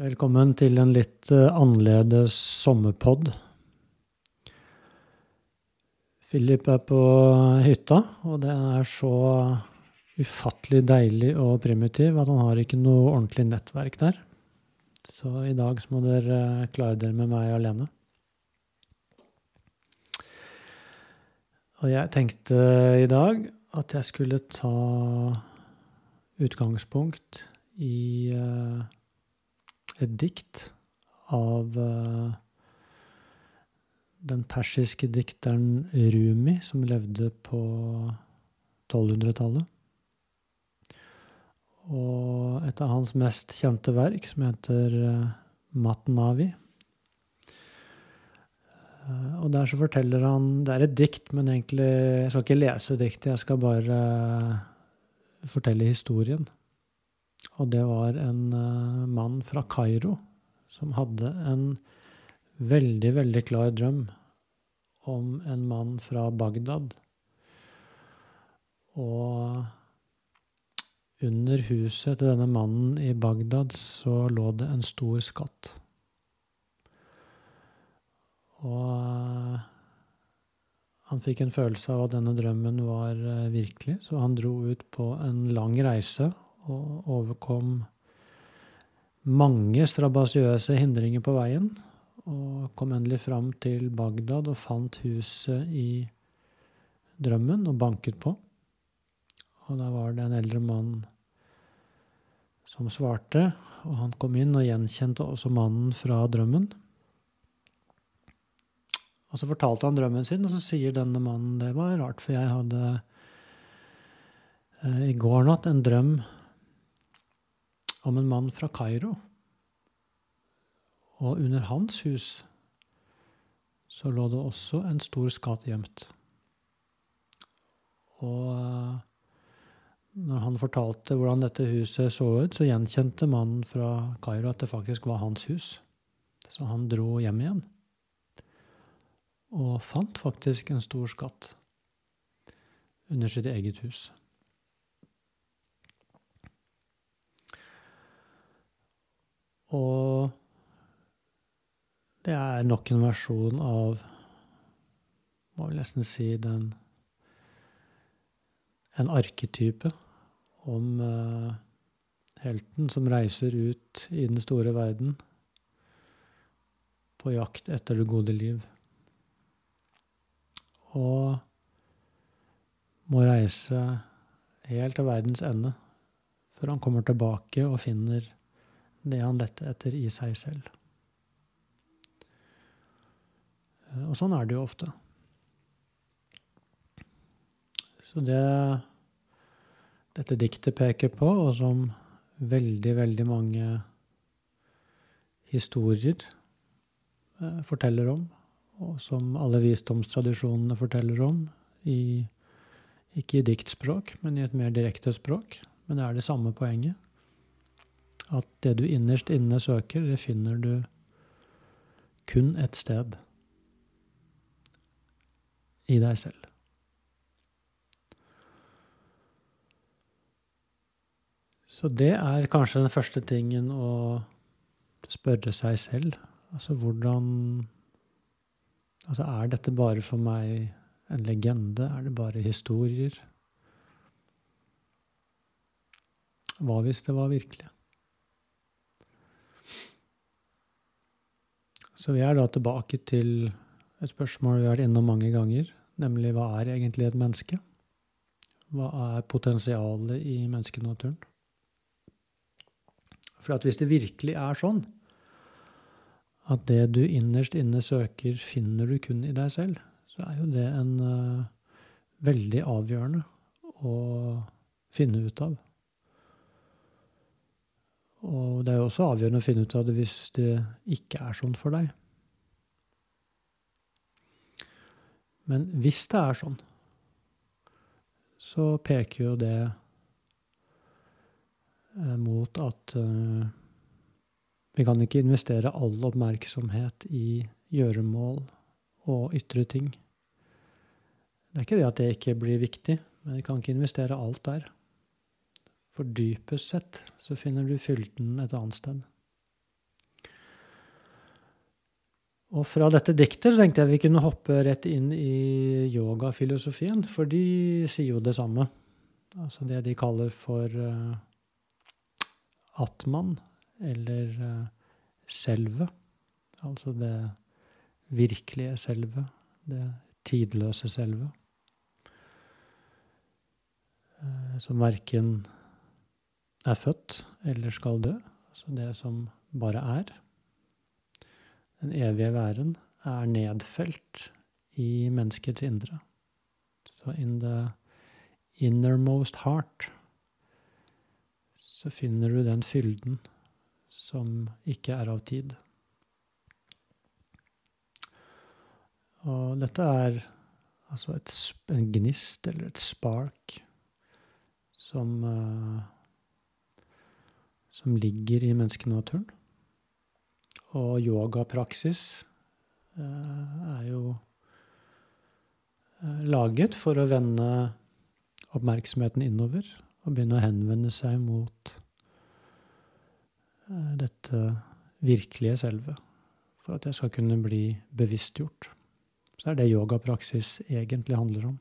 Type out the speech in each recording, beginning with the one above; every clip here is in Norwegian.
Velkommen til en litt eh, annerledes sommerpod. Philip er på hytta, og det er så ufattelig deilig og primitiv at han har ikke noe ordentlig nettverk der. Så i dag må dere eh, klare dere med meg alene. Og jeg tenkte i dag at jeg skulle ta utgangspunkt i uh, et dikt av uh, den persiske dikteren Rumi, som levde på 1200-tallet. Og et av hans mest kjente verk, som heter uh, Matnavi. Uh, og der så forteller han Det er et dikt, men egentlig Jeg skal ikke lese diktet, jeg skal bare fortelle historien. Og det var en uh, mann fra Kairo som hadde en veldig, veldig klar drøm om en mann fra Bagdad. Og under huset til denne mannen i Bagdad så lå det en stor skatt. Og uh, han fikk en følelse av at denne drømmen var uh, virkelig, så han dro ut på en lang reise og overkom mange strabasiøse hindringer på veien. Og kom endelig fram til Bagdad og fant huset i drømmen og banket på. Og da var det en eldre mann som svarte, og han kom inn og gjenkjente også mannen fra drømmen. Og så fortalte han drømmen sin, og så sier denne mannen det var rart, for jeg hadde eh, i går natt en drøm om en mann fra Kairo. Og under hans hus så lå det også en stor skatt gjemt. Og eh, når han fortalte hvordan dette huset så ut, så gjenkjente mannen fra Kairo at det faktisk var hans hus. Så han dro hjem igjen. Og fant faktisk en stor skatt under sitt eget hus. Og det er nok en versjon av Må vel nesten si den En arketype om uh, helten som reiser ut i den store verden på jakt etter det gode liv. Og må reise helt til verdens ende før han kommer tilbake og finner det han lette etter i seg selv. Eh, og sånn er det jo ofte. Så det dette diktet peker på, og som veldig, veldig mange historier eh, forteller om, og som alle visdomstradisjonene forteller om, i, ikke i diktspråk, men i et mer direkte språk. Men det er det samme poenget at det du innerst inne søker, det finner du kun et sted. I deg selv. Så det er kanskje den første tingen å spørre seg selv. Altså hvordan Altså er dette bare for meg en legende? Er det bare historier? Hva hvis det var virkelig? Så vi er da tilbake til et spørsmål vi har vært innom mange ganger, nemlig hva er egentlig et menneske? Hva er potensialet i menneskenaturen? For at hvis det virkelig er sånn at det du innerst inne søker, finner du kun i deg selv, så er jo det en uh, veldig avgjørende å finne ut av. Og det er jo også avgjørende å finne ut av det hvis det ikke er sånn for deg. Men hvis det er sånn, så peker jo det eh, mot at uh, vi kan ikke investere all oppmerksomhet i gjøremål og ytre ting. Det er ikke det at det ikke blir viktig, men vi kan ikke investere alt der. For dypest sett så finner du fylden et annet sted. Og fra dette diktet så tenkte jeg vi kunne hoppe rett inn i yogafilosofien, for de sier jo det samme. Altså det de kaller for uh, atman, eller uh, selve. Altså det virkelige selve. Det tidløse selve. Uh, som verken er født eller skal dø. Altså det som bare er. Den evige væren er nedfelt i menneskets indre. Så in the innermost heart så finner du den fylden som ikke er av tid. Og dette er altså et, en gnist eller et spark som, uh, som ligger i menneskenaturen. Og yogapraksis eh, er jo eh, laget for å vende oppmerksomheten innover og begynne å henvende seg mot eh, dette virkelige selve. For at jeg skal kunne bli bevisstgjort. Så er det yogapraksis egentlig handler om.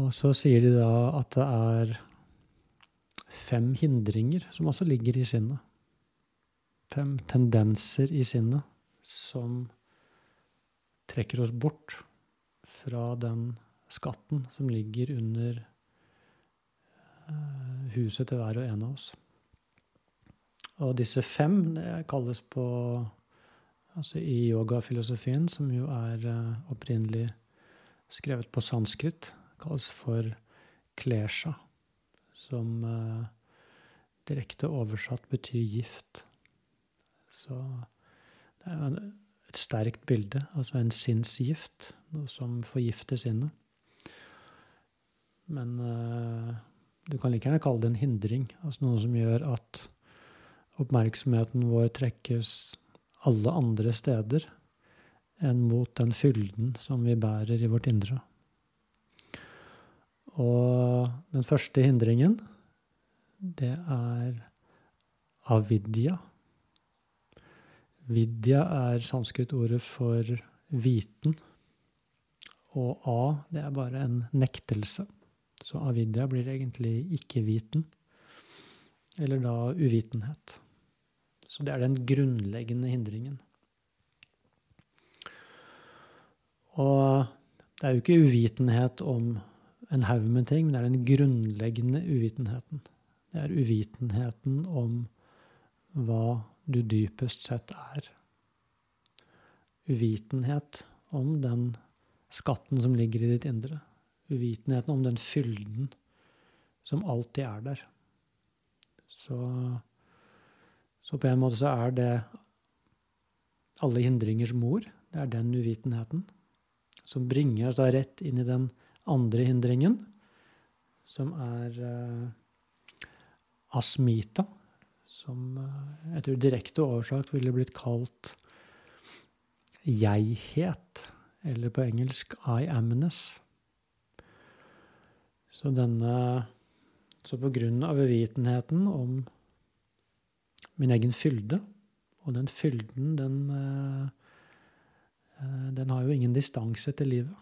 Og så sier de da at det er fem hindringer som også ligger i sinnet. Fem tendenser i sinnet som trekker oss bort fra den skatten som ligger under eh, huset til hver og en av oss. Og disse fem det kalles på altså i yogafilosofien, som jo er eh, opprinnelig skrevet på sanskrit, kalles for klesha som uh, direkte oversatt betyr gift. Så det er et sterkt bilde, altså en sinnsgift, noe som forgifter sinnet. Men uh, du kan like gjerne kalle det en hindring, altså noe som gjør at oppmerksomheten vår trekkes alle andre steder enn mot den fylden som vi bærer i vårt indre. Og den første hindringen, det er avidya. Vidya er sanskrit-ordet for viten. Og a, det er bare en nektelse. Så avidya blir egentlig ikke-viten. Eller da uvitenhet. Så det er den grunnleggende hindringen. Og det er jo ikke uvitenhet om en haug med ting, men det er den grunnleggende uvitenheten. Det er uvitenheten om hva du dypest sett er. Uvitenhet om den skatten som ligger i ditt indre. Uvitenheten om den fylden som alltid er der. Så, så på en måte så er det alle hindringers mor. Det er den uvitenheten som bringer oss da rett inn i den andre hindringen, som er uh, asmita, som jeg tror direkte oversagt ville blitt kalt jeghet, eller på engelsk I amness. Så denne Så på grunn av uvitenheten om min egen fylde, og den fylden, den, uh, den har jo ingen distanse til livet.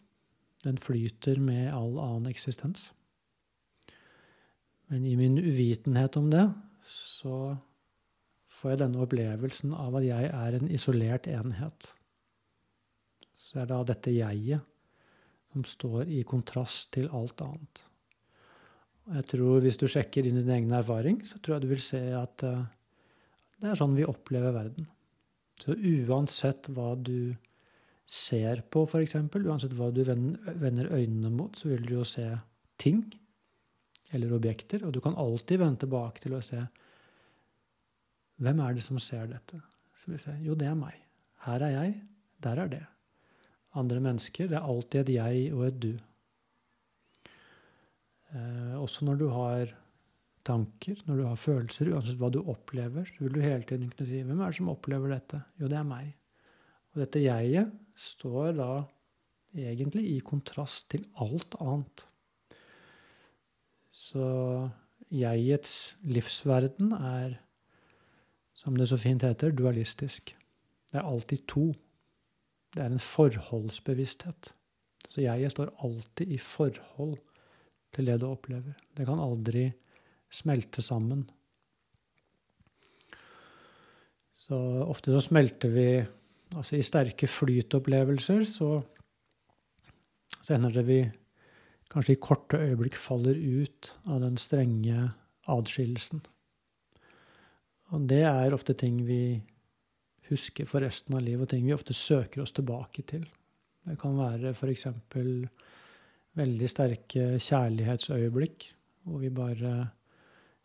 Den flyter med all annen eksistens. Men i min uvitenhet om det, så får jeg denne opplevelsen av at jeg er en isolert enhet. Så er det da dette jeget som står i kontrast til alt annet. Og jeg tror Hvis du sjekker inn din egen erfaring, så tror jeg du vil se at uh, det er sånn vi opplever verden. Så uansett hva du ser på, f.eks., uansett hva du vender øynene mot, så vil du jo se ting eller objekter, og du kan alltid vende tilbake til å se hvem er det som ser dette? Så vil se, jo, det er meg. Her er jeg, der er det. Andre mennesker, det er alltid et jeg og et du. Eh, også når du har tanker, når du har følelser, uansett hva du opplever, så vil du hele tiden kunne si 'Hvem er det som opplever dette?' Jo, det er meg. Og dette jeget står da egentlig i kontrast til alt annet. Så jegets livsverden er som det så fint heter, dualistisk. Det er alltid to. Det er en forholdsbevissthet. Så jeg står alltid i forhold til det du opplever. Det kan aldri smelte sammen. Så ofte så smelter vi Altså i sterke flytopplevelser så, så hender det vi kanskje i korte øyeblikk faller ut av den strenge adskillelsen. Og det er ofte ting vi husker for resten av livet, og ting vi ofte søker oss tilbake til. Det kan være f.eks. veldig sterke kjærlighetsøyeblikk, hvor vi bare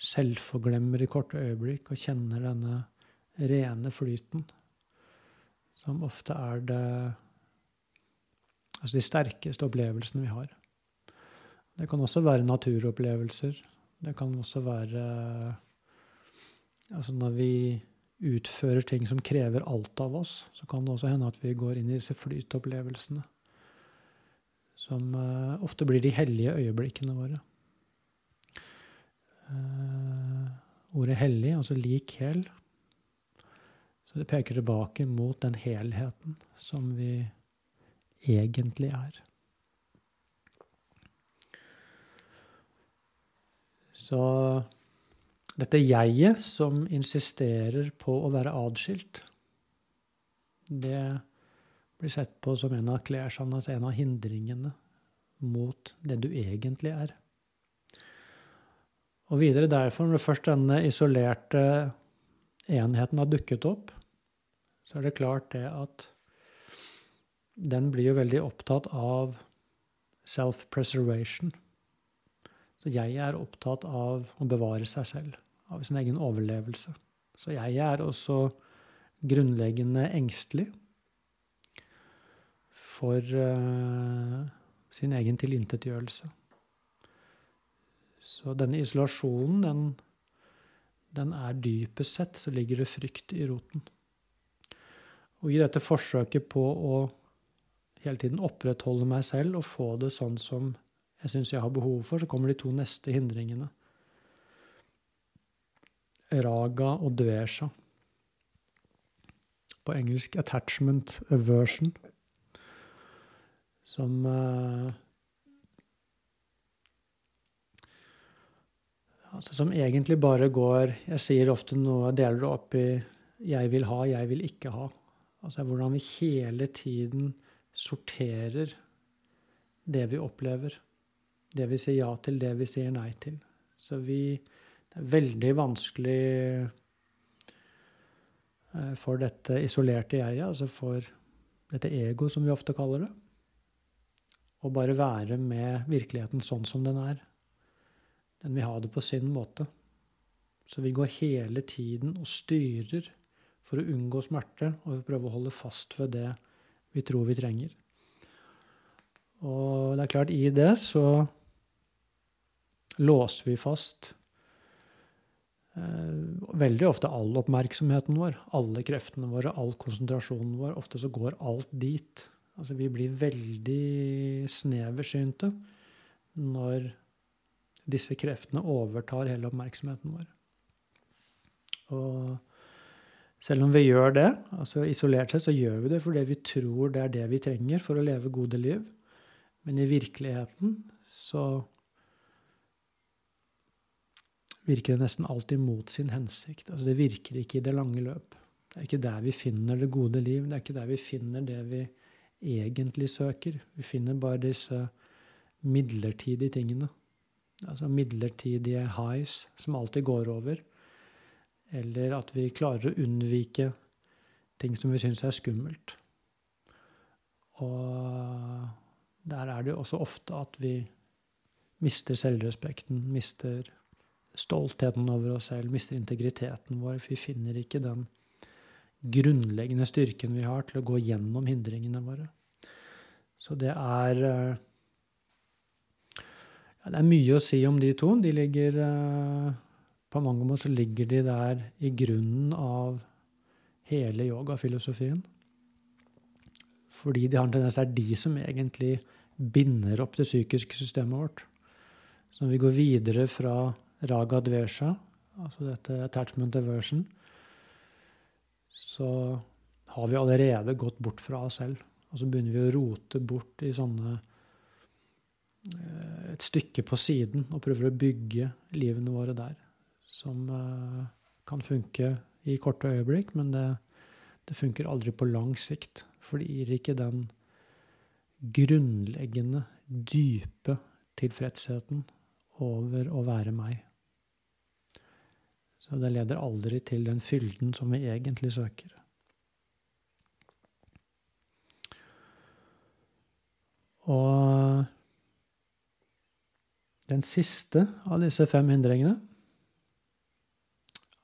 selvforglemmer i korte øyeblikk og kjenner denne rene flyten, som ofte er det Altså de sterkeste opplevelsene vi har. Det kan også være naturopplevelser. Det kan også være Altså når vi utfører ting som krever alt av oss, så kan det også hende at vi går inn i disse flytopplevelsene. Som uh, ofte blir de hellige øyeblikkene våre. Uh, ordet hellig, altså lik hel, så det peker tilbake mot den helheten som vi egentlig er. Så dette jeget som insisterer på å være adskilt, det blir sett på som en av klærne, altså en av hindringene mot det du egentlig er. Og videre derfor, når først denne isolerte enheten har dukket opp, så er det klart det at den blir jo veldig opptatt av self-preservation. Så jeg er opptatt av å bevare seg selv, av sin egen overlevelse. Så jeg er også grunnleggende engstelig for uh, sin egen tilintetgjørelse. Så denne isolasjonen, den, den er dypest sett så ligger det frykt i roten. Og i dette forsøket på å hele tiden opprettholde meg selv og få det sånn som jeg syns jeg har behov for, så kommer de to neste hindringene. Raga og dvesha. På engelsk 'attachment aversion', som uh, altså Som egentlig bare går Jeg sier ofte noe, deler det opp i 'jeg vil ha', 'jeg vil ikke ha'. Altså hvordan vi hele tiden sorterer det vi opplever det vi sier ja til, det vi sier nei til. Så vi Det er veldig vanskelig eh, for dette isolerte jeget, altså for dette ego, som vi ofte kaller det, å bare være med virkeligheten sånn som den er. Den vil ha det på sin måte. Så vi går hele tiden og styrer for å unngå smerte, og prøve å holde fast ved det vi tror vi trenger. Og det er klart, i det så låser vi fast eh, veldig ofte all oppmerksomheten vår, alle kreftene våre, all konsentrasjonen vår. Ofte så går alt dit. Altså vi blir veldig sneversynte når disse kreftene overtar hele oppmerksomheten vår. Og selv om vi gjør det, altså isolert sett, så gjør vi det fordi vi tror det er det vi trenger for å leve gode liv. Men i virkeligheten så virker det nesten alltid mot sin hensikt. Altså det virker ikke i det lange løp. Det er ikke der vi finner det gode liv. Det er ikke der vi finner det vi egentlig søker. Vi finner bare disse midlertidige tingene. Altså midlertidige highs som alltid går over. Eller at vi klarer å unnvike ting som vi syns er skummelt. Og der er det jo også ofte at vi mister selvrespekten, mister stoltheten over oss selv, mister integriteten vår. Vi finner ikke den grunnleggende styrken vi har til å gå gjennom hindringene våre. Så det er ja, Det er mye å si om de to. De ligger På mange måter så ligger de der i grunnen av hele yogafilosofien. Fordi de har en tendens, det er de som egentlig binder opp det psykiske systemet vårt. Så når vi går videre fra raga dvesha, altså dette attachment aversion, så har vi allerede gått bort fra oss selv. Og så begynner vi å rote bort i sånne eh, Et stykke på siden og prøver å bygge livene våre der. Som eh, kan funke i korte øyeblikk, men det, det funker aldri på lang sikt. For det gir ikke den grunnleggende, dype tilfredsheten over å være meg. Så det leder aldri til den fylden som vi egentlig søker. Og den siste av disse fem hindringene,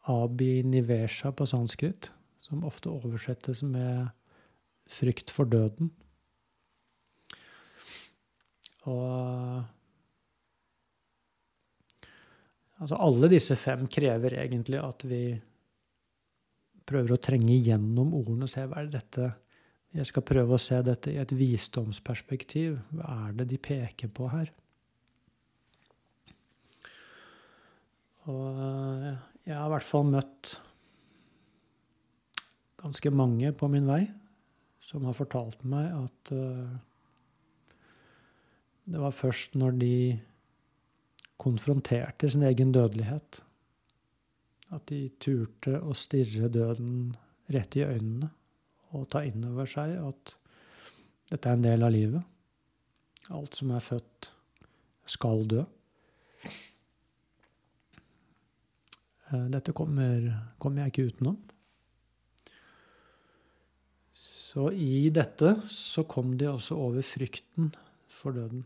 abinivesha på sanskrit, som ofte oversettes med frykt for døden. Og Altså alle disse fem krever egentlig at vi prøver å trenge gjennom ordene og se hva er det dette Jeg skal prøve å se dette i et visdomsperspektiv. Hva er det de peker på her? Og jeg har i hvert fall møtt ganske mange på min vei som har fortalt meg at uh, det var først når de konfronterte sin egen dødelighet, at de turte å stirre døden rett i øynene og ta inn over seg at dette er en del av livet. Alt som er født, skal dø. Eh, dette kommer, kommer jeg ikke utenom. Så i dette så kom de også over frykten for døden.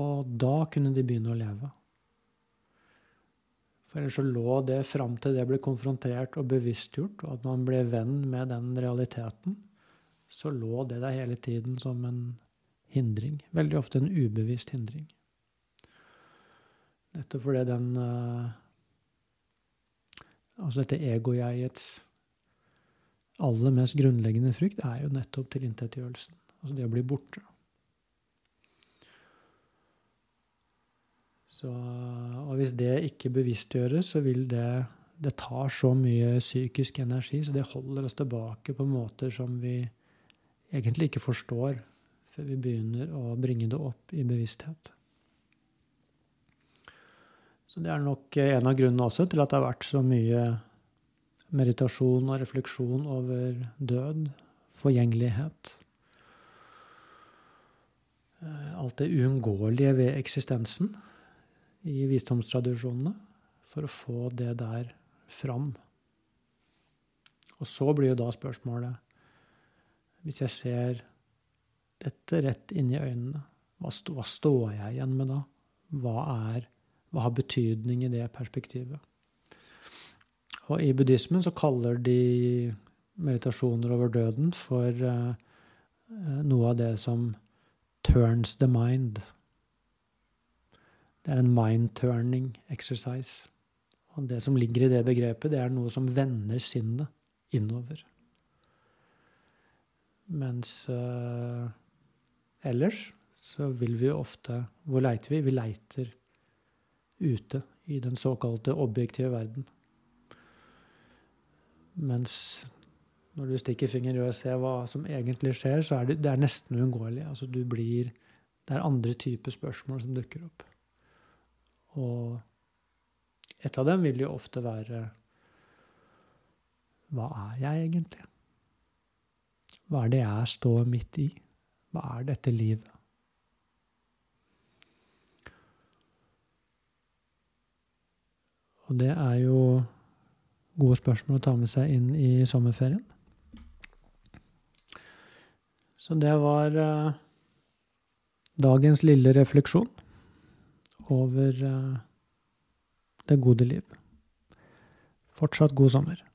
Og da kunne de begynne å leve. For ellers så lå det fram til det ble konfrontert og bevisstgjort, og at man ble venn med den realiteten, så lå det der hele tiden som en hindring. Veldig ofte en ubevisst hindring. Nettopp fordi den uh, Altså dette ego-jegets aller mest grunnleggende frykt er jo nettopp tilintetgjørelsen. Altså det å bli borte. Så, og hvis det ikke bevisstgjøres, så vil det Det tar så mye psykisk energi, så det holder oss tilbake på måter som vi egentlig ikke forstår før vi begynner å bringe det opp i bevissthet. Så det er nok en av grunnene også til at det har vært så mye meditasjon og refleksjon over død, forgjengelighet. Eh, alt det uunngåelige ved eksistensen i visdomstradisjonene, for å få det der fram. Og så blir jo da spørsmålet Hvis jeg ser dette rett inn i øynene, hva står jeg igjen med da? Hva, er, hva har betydning i det perspektivet? Og i buddhismen så kaller de meditasjoner over døden for uh, noe av det som turns the mind. Det er en mind-turning exercise. Og det som ligger i det begrepet, det er noe som vender sinnet innover. Mens uh, ellers så vil vi ofte Hvor leiter vi? Vi leiter ute i den såkalte objektive verden. Mens når du stikker fingeren i og ser hva som egentlig skjer, så er det, det er nesten uunngåelig. Altså du blir Det er andre typer spørsmål som dukker opp. Og et av dem vil jo ofte være Hva er jeg egentlig? Hva er det jeg står midt i? Hva er dette livet? Og det er jo gode spørsmål å ta med seg inn i sommerferien. Så det var uh, dagens lille refleksjon over uh, det gode liv. Fortsatt god sommer.